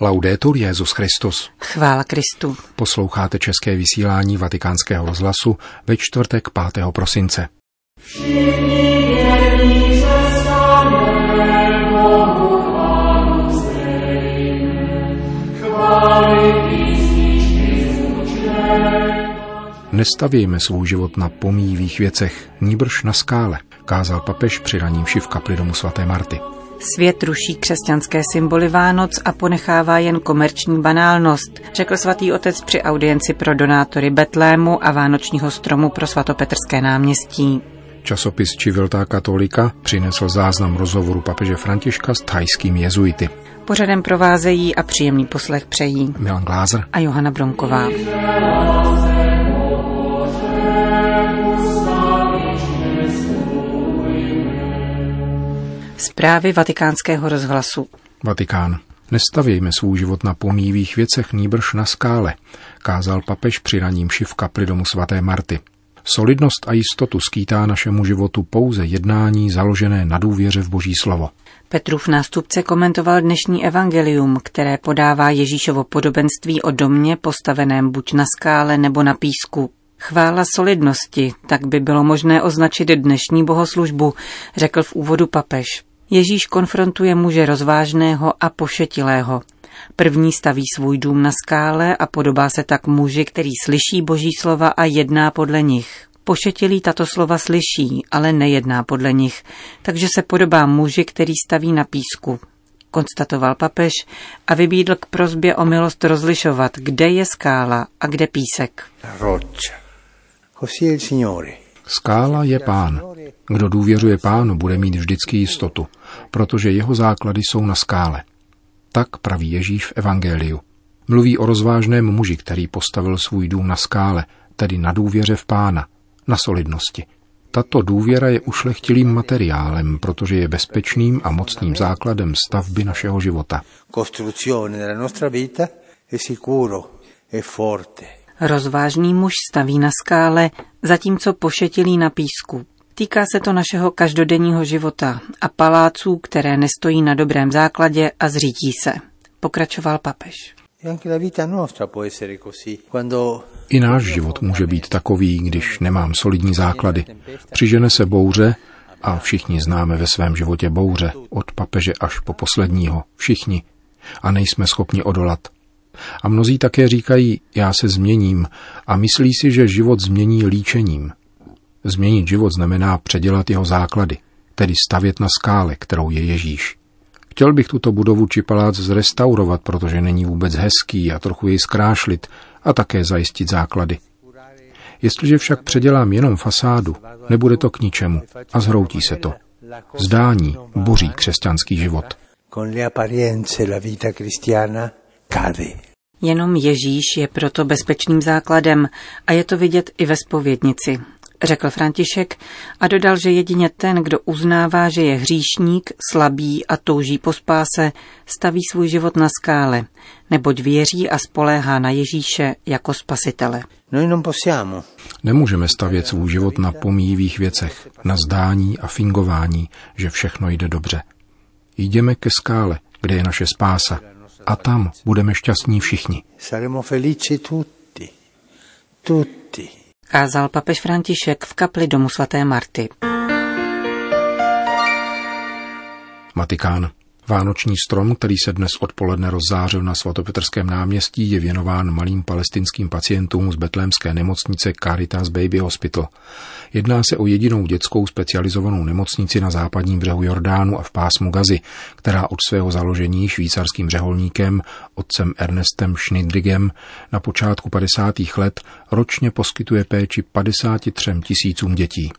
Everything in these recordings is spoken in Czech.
Laudetur Jezus Christus. Chvála Kristu. Posloucháte české vysílání Vatikánského rozhlasu ve čtvrtek 5. prosince. Nestavějme svůj život na pomíjivých věcech, níbrž na skále, kázal papež při raním v kapli domu svaté Marty. Svět ruší křesťanské symboly Vánoc a ponechává jen komerční banálnost, řekl svatý otec při audienci pro donátory Betlému a vánočního stromu pro svatopetrské náměstí. Časopis Čiviltá katolika přinesl záznam rozhovoru papeže Františka s thajskými jezuity. Pořadem provázejí a příjemný poslech přejí Milan Glázer a Johana Bronková. Zprávy vatikánského rozhlasu. Vatikán. Nestavějme svůj život na pomíjivých věcech, nýbrž na skále, kázal papež při raním v kapli domu svaté Marty. Solidnost a jistotu skýtá našemu životu pouze jednání založené na důvěře v Boží slovo. Petrův nástupce komentoval dnešní evangelium, které podává Ježíšovo podobenství o domě postaveném buď na skále nebo na písku. Chvála solidnosti, tak by bylo možné označit dnešní bohoslužbu, řekl v úvodu papež. Ježíš konfrontuje muže rozvážného a pošetilého. První staví svůj dům na skále a podobá se tak muži, který slyší boží slova a jedná podle nich. Pošetilý tato slova slyší, ale nejedná podle nich, takže se podobá muži, který staví na písku. Konstatoval papež a vybídl k prozbě o milost rozlišovat, kde je skála a kde písek. Skála je pán. Kdo důvěřuje pánu, bude mít vždycky jistotu, protože jeho základy jsou na skále. Tak praví Ježíš v Evangeliu. Mluví o rozvážném muži, který postavil svůj dům na skále, tedy na důvěře v pána, na solidnosti. Tato důvěra je ušlechtilým materiálem, protože je bezpečným a mocným základem stavby našeho života. Rozvážný muž staví na skále, zatímco pošetilý na písku. Týká se to našeho každodenního života a paláců, které nestojí na dobrém základě a zřítí se. Pokračoval papež. I náš život může být takový, když nemám solidní základy. Přižene se bouře a všichni známe ve svém životě bouře, od papeže až po posledního, všichni. A nejsme schopni odolat. A mnozí také říkají, já se změním a myslí si, že život změní líčením. Změnit život znamená předělat jeho základy, tedy stavět na skále, kterou je Ježíš. Chtěl bych tuto budovu či palác zrestaurovat, protože není vůbec hezký a trochu jej zkrášlit a také zajistit základy. Jestliže však předělám jenom fasádu, nebude to k ničemu a zhroutí se to. Zdání boří křesťanský život. Jenom Ježíš je proto bezpečným základem a je to vidět i ve spovědnici řekl František a dodal, že jedině ten, kdo uznává, že je hříšník, slabý a touží po spáse, staví svůj život na skále, neboť věří a spoléhá na Ježíše jako spasitele. Nemůžeme stavět svůj život na pomíjivých věcech, na zdání a fingování, že všechno jde dobře. Jdeme ke skále, kde je naše spása, a tam budeme šťastní všichni. Saremo felici tutti. Tutti kázal papež František v kapli domu svaté Marty. Vatikán. Vánoční strom, který se dnes odpoledne rozzářil na svatopetrském náměstí, je věnován malým palestinským pacientům z betlémské nemocnice Caritas Baby Hospital. Jedná se o jedinou dětskou specializovanou nemocnici na západním břehu Jordánu a v pásmu Gazy, která od svého založení švýcarským řeholníkem, otcem Ernestem Schnidrigem, na počátku 50. let ročně poskytuje péči 53 tisícům dětí.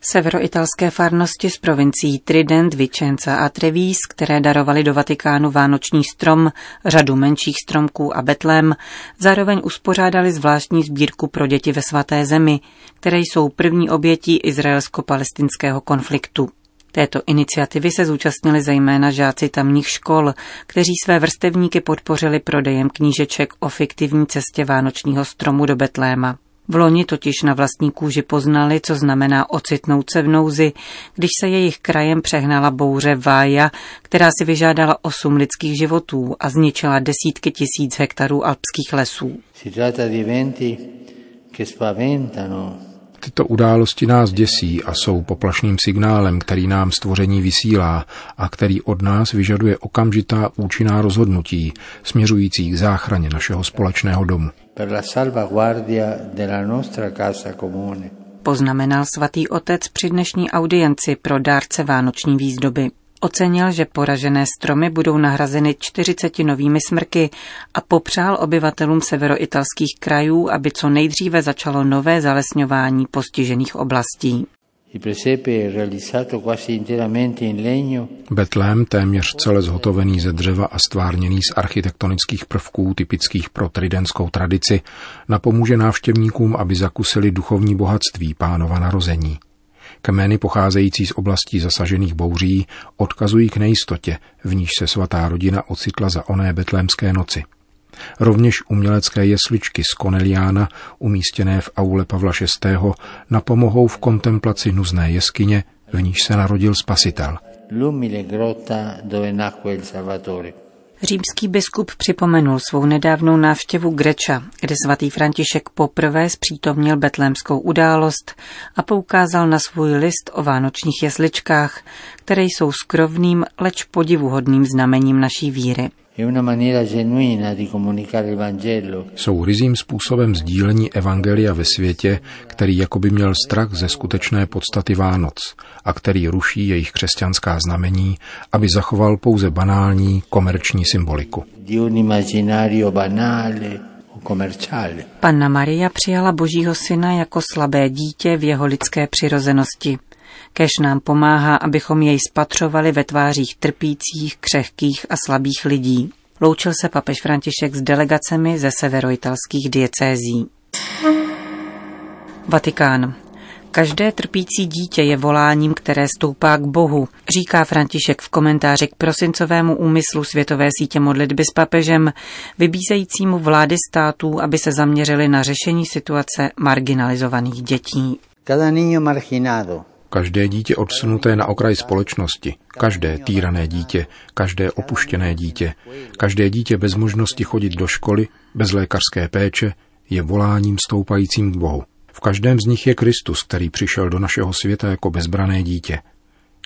Severoitalské farnosti z provincií Trident, Vicenza a Trevis, které darovali do Vatikánu vánoční strom, řadu menších stromků a betlem, zároveň uspořádali zvláštní sbírku pro děti ve svaté zemi, které jsou první obětí izraelsko-palestinského konfliktu. Této iniciativy se zúčastnili zejména žáci tamních škol, kteří své vrstevníky podpořili prodejem knížeček o fiktivní cestě vánočního stromu do Betléma. V loni totiž na vlastní kůži poznali, co znamená ocitnout se v nouzi, když se jejich krajem přehnala bouře Vája, která si vyžádala osm lidských životů a zničila desítky tisíc hektarů alpských lesů. Si Tyto události nás děsí a jsou poplašným signálem, který nám stvoření vysílá a který od nás vyžaduje okamžitá účinná rozhodnutí směřující k záchraně našeho společného domu. Poznamenal svatý otec při dnešní audienci pro dárce vánoční výzdoby. Ocenil, že poražené stromy budou nahrazeny 40 novými smrky a popřál obyvatelům severoitalských krajů, aby co nejdříve začalo nové zalesňování postižených oblastí. Betlém, téměř celé zhotovený ze dřeva a stvárněný z architektonických prvků typických pro tridentskou tradici, napomůže návštěvníkům, aby zakusili duchovní bohatství pánova narození. Kmeny pocházející z oblastí zasažených bouří odkazují k nejistotě, v níž se svatá rodina ocitla za oné betlémské noci. Rovněž umělecké jesličky z Koneliána, umístěné v aule Pavla VI., napomohou v kontemplaci nuzné jeskyně, v níž se narodil Spasitel. L'umile grotta dove nacque il Salvatore. Římský biskup připomenul svou nedávnou návštěvu Greča, kde svatý František poprvé zpřítomnil betlémskou událost a poukázal na svůj list o vánočních jesličkách, které jsou skrovným, leč podivuhodným znamením naší víry. Jsou rizím způsobem sdílení evangelia ve světě, který jakoby měl strach ze skutečné podstaty Vánoc a který ruší jejich křesťanská znamení, aby zachoval pouze banální komerční symboliku. Panna Maria přijala Božího syna jako slabé dítě v jeho lidské přirozenosti. Kež nám pomáhá, abychom jej spatřovali ve tvářích trpících, křehkých a slabých lidí. Loučil se papež František s delegacemi ze severoitalských diecézí. Vatikán. Každé trpící dítě je voláním, které stoupá k Bohu, říká František v komentáři k prosincovému úmyslu Světové sítě modlitby s papežem, vybízejícímu vlády států, aby se zaměřili na řešení situace marginalizovaných dětí. Cada niño marginado Každé dítě odsunuté na okraj společnosti, každé týrané dítě, každé opuštěné dítě, každé dítě bez možnosti chodit do školy, bez lékařské péče, je voláním stoupajícím k Bohu. V každém z nich je Kristus, který přišel do našeho světa jako bezbrané dítě.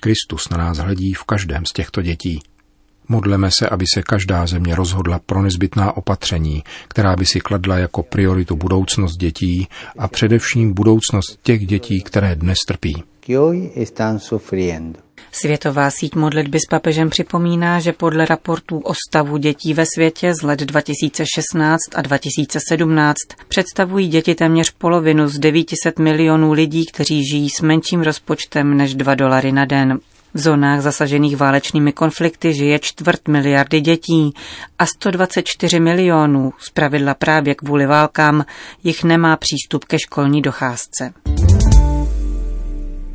Kristus na nás hledí v každém z těchto dětí. Modleme se, aby se každá země rozhodla pro nezbytná opatření, která by si kladla jako prioritu budoucnost dětí a především budoucnost těch dětí, které dnes trpí. Světová síť modlitby s papežem připomíná, že podle raportů o stavu dětí ve světě z let 2016 a 2017 představují děti téměř polovinu z 900 milionů lidí, kteří žijí s menším rozpočtem než 2 dolary na den. V zónách zasažených válečnými konflikty žije čtvrt miliardy dětí a 124 milionů, zpravidla právě kvůli válkám, jich nemá přístup ke školní docházce.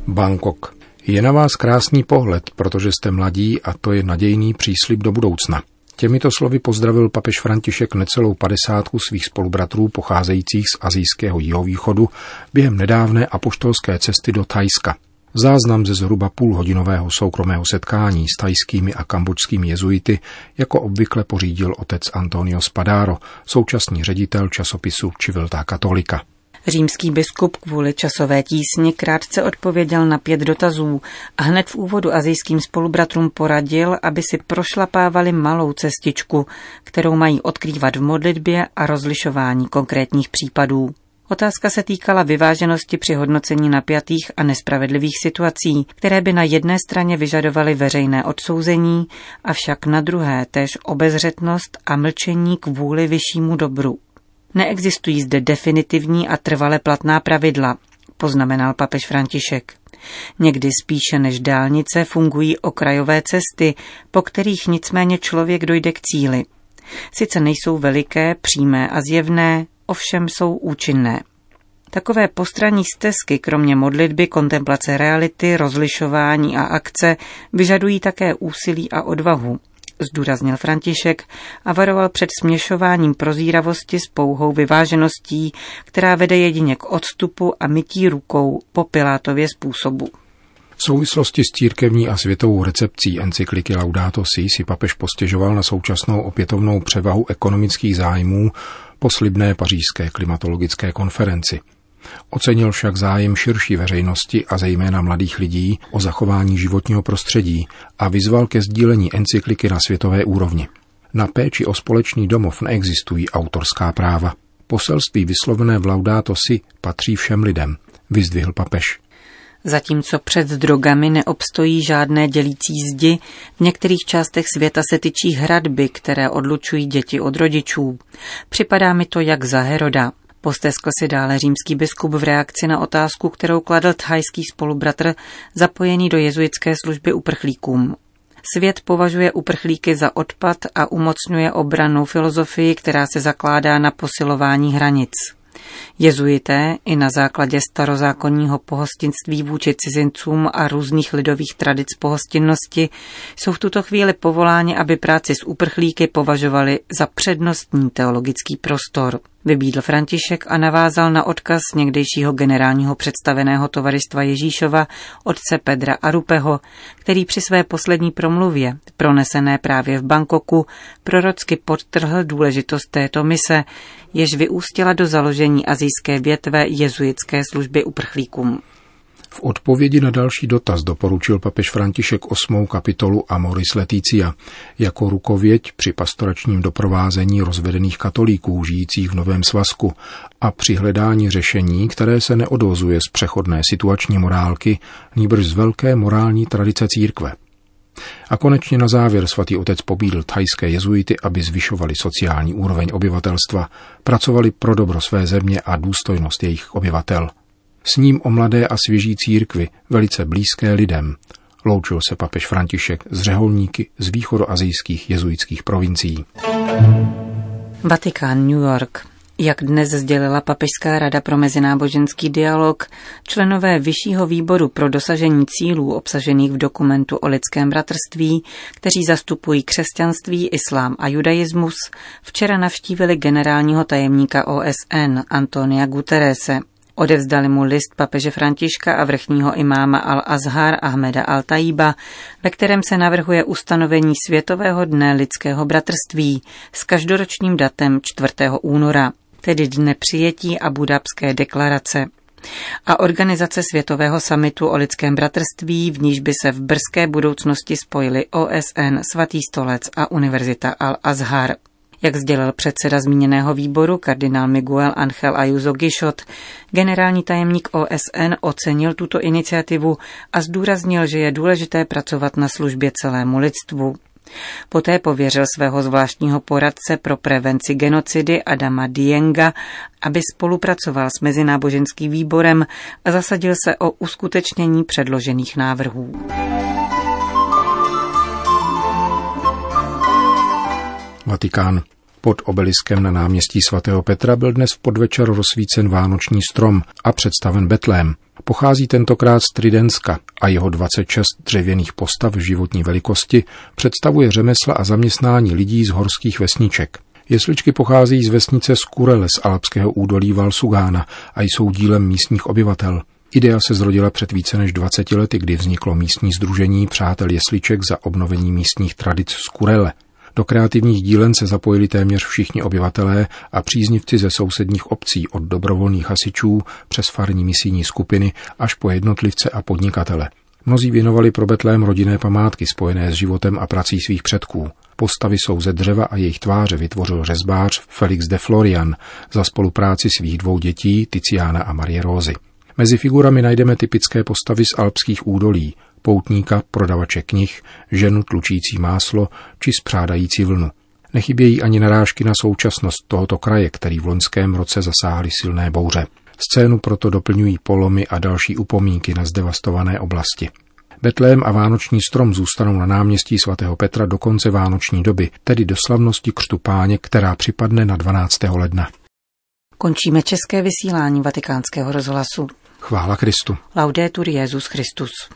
Bangkok. Je na vás krásný pohled, protože jste mladí a to je nadějný příslip do budoucna. Těmito slovy pozdravil papež František necelou padesátku svých spolubratrů pocházejících z azijského jihovýchodu během nedávné apoštolské cesty do Thajska. Záznam ze zhruba půlhodinového soukromého setkání s tajskými a kambočskými jezuity jako obvykle pořídil otec Antonio Spadaro, současný ředitel časopisu Čiviltá katolika. Římský biskup kvůli časové tísni krátce odpověděl na pět dotazů a hned v úvodu azijským spolubratrům poradil, aby si prošlapávali malou cestičku, kterou mají odkrývat v modlitbě a rozlišování konkrétních případů. Otázka se týkala vyváženosti při hodnocení napjatých a nespravedlivých situací, které by na jedné straně vyžadovaly veřejné odsouzení, avšak na druhé též obezřetnost a mlčení kvůli vyššímu dobru. Neexistují zde definitivní a trvale platná pravidla, poznamenal papež František. Někdy spíše než dálnice fungují okrajové cesty, po kterých nicméně člověk dojde k cíli. Sice nejsou veliké, přímé a zjevné, ovšem jsou účinné. Takové postranní stezky, kromě modlitby, kontemplace reality, rozlišování a akce, vyžadují také úsilí a odvahu. Zdůraznil František a varoval před směšováním prozíravosti s pouhou vyvážeností, která vede jedině k odstupu a mytí rukou po Pilátově způsobu. V souvislosti s církevní a světovou recepcí encykliky Laudato Si si papež postěžoval na současnou opětovnou převahu ekonomických zájmů po slibné pařížské klimatologické konferenci. Ocenil však zájem širší veřejnosti a zejména mladých lidí o zachování životního prostředí a vyzval ke sdílení encykliky na světové úrovni. Na péči o společný domov neexistují autorská práva. Poselství vyslovené v Laudato si patří všem lidem, vyzdvihl papež. Zatímco před drogami neobstojí žádné dělící zdi, v některých částech světa se tyčí hradby, které odlučují děti od rodičů. Připadá mi to jak za Heroda. Posteskl si dále římský biskup v reakci na otázku, kterou kladl thajský spolubratr zapojený do jezuitské služby uprchlíkům. Svět považuje uprchlíky za odpad a umocňuje obranou filozofii, která se zakládá na posilování hranic. Jezuité i na základě starozákonního pohostinství vůči cizincům a různých lidových tradic pohostinnosti jsou v tuto chvíli povoláni, aby práci s uprchlíky považovali za přednostní teologický prostor. Vybídl František a navázal na odkaz někdejšího generálního představeného tovaristva Ježíšova, otce Pedra Arupeho, který při své poslední promluvě, pronesené právě v Bangkoku, prorocky podtrhl důležitost této mise, jež vyústila do založení azijské větve jezuitské služby uprchlíkům. V odpovědi na další dotaz doporučil papež František osmou kapitolu Amoris Leticia jako rukověď při pastoračním doprovázení rozvedených katolíků žijících v Novém svazku a při hledání řešení, které se neodvozuje z přechodné situační morálky, nýbrž z velké morální tradice církve. A konečně na závěr svatý otec pobídl thajské jezuity, aby zvyšovali sociální úroveň obyvatelstva, pracovali pro dobro své země a důstojnost jejich obyvatel – s ním o mladé a svěží církvi, velice blízké lidem. Loučil se papež František z řeholníky z východoazijských jezuitských provincií. Vatikán, New York. Jak dnes sdělila Papežská rada pro mezináboženský dialog, členové Vyššího výboru pro dosažení cílů obsažených v dokumentu o lidském bratrství, kteří zastupují křesťanství, islám a judaismus, včera navštívili generálního tajemníka OSN Antonia Guterese. Odevzdali mu list papeže Františka a vrchního imáma Al-Azhar Ahmeda Al-Tajiba, ve kterém se navrhuje ustanovení Světového dne lidského bratrství s každoročním datem 4. února, tedy dne přijetí a budapské deklarace a organizace Světového samitu o lidském bratrství, v níž by se v brzké budoucnosti spojili OSN, Svatý stolec a Univerzita Al-Azhar. Jak sdělil předseda zmíněného výboru kardinál Miguel Angel Ayuso Gishot, generální tajemník OSN ocenil tuto iniciativu a zdůraznil, že je důležité pracovat na službě celému lidstvu. Poté pověřil svého zvláštního poradce pro prevenci genocidy Adama Dienga, aby spolupracoval s Mezináboženským výborem a zasadil se o uskutečnění předložených návrhů. Vatikán. Pod obeliskem na náměstí svatého Petra byl dnes v podvečer rozsvícen vánoční strom a představen Betlém. Pochází tentokrát z Tridenska a jeho 26 dřevěných postav životní velikosti představuje řemesla a zaměstnání lidí z horských vesniček. Jesličky pocházejí z vesnice Skurele z alpského údolí Valsugána a jsou dílem místních obyvatel. Idea se zrodila před více než 20 lety, kdy vzniklo místní združení Přátel jesliček za obnovení místních tradic Skurele. Do kreativních dílen se zapojili téměř všichni obyvatelé a příznivci ze sousedních obcí od dobrovolných hasičů přes farní misijní skupiny až po jednotlivce a podnikatele. Mnozí věnovali pro Betlém rodinné památky spojené s životem a prací svých předků. Postavy jsou ze dřeva a jejich tváře vytvořil řezbář Felix de Florian za spolupráci svých dvou dětí Tiziana a Marie Rózy. Mezi figurami najdeme typické postavy z alpských údolí, poutníka, prodavače knih, ženu tlučící máslo či spřádající vlnu. Nechybějí ani narážky na současnost tohoto kraje, který v loňském roce zasáhly silné bouře. Scénu proto doplňují polomy a další upomínky na zdevastované oblasti. Betlém a vánoční strom zůstanou na náměstí svatého Petra do konce vánoční doby, tedy do slavnosti křtu páně, která připadne na 12. ledna. Končíme české vysílání vatikánského rozhlasu. Chvála Kristu. Laudetur Jezus Christus.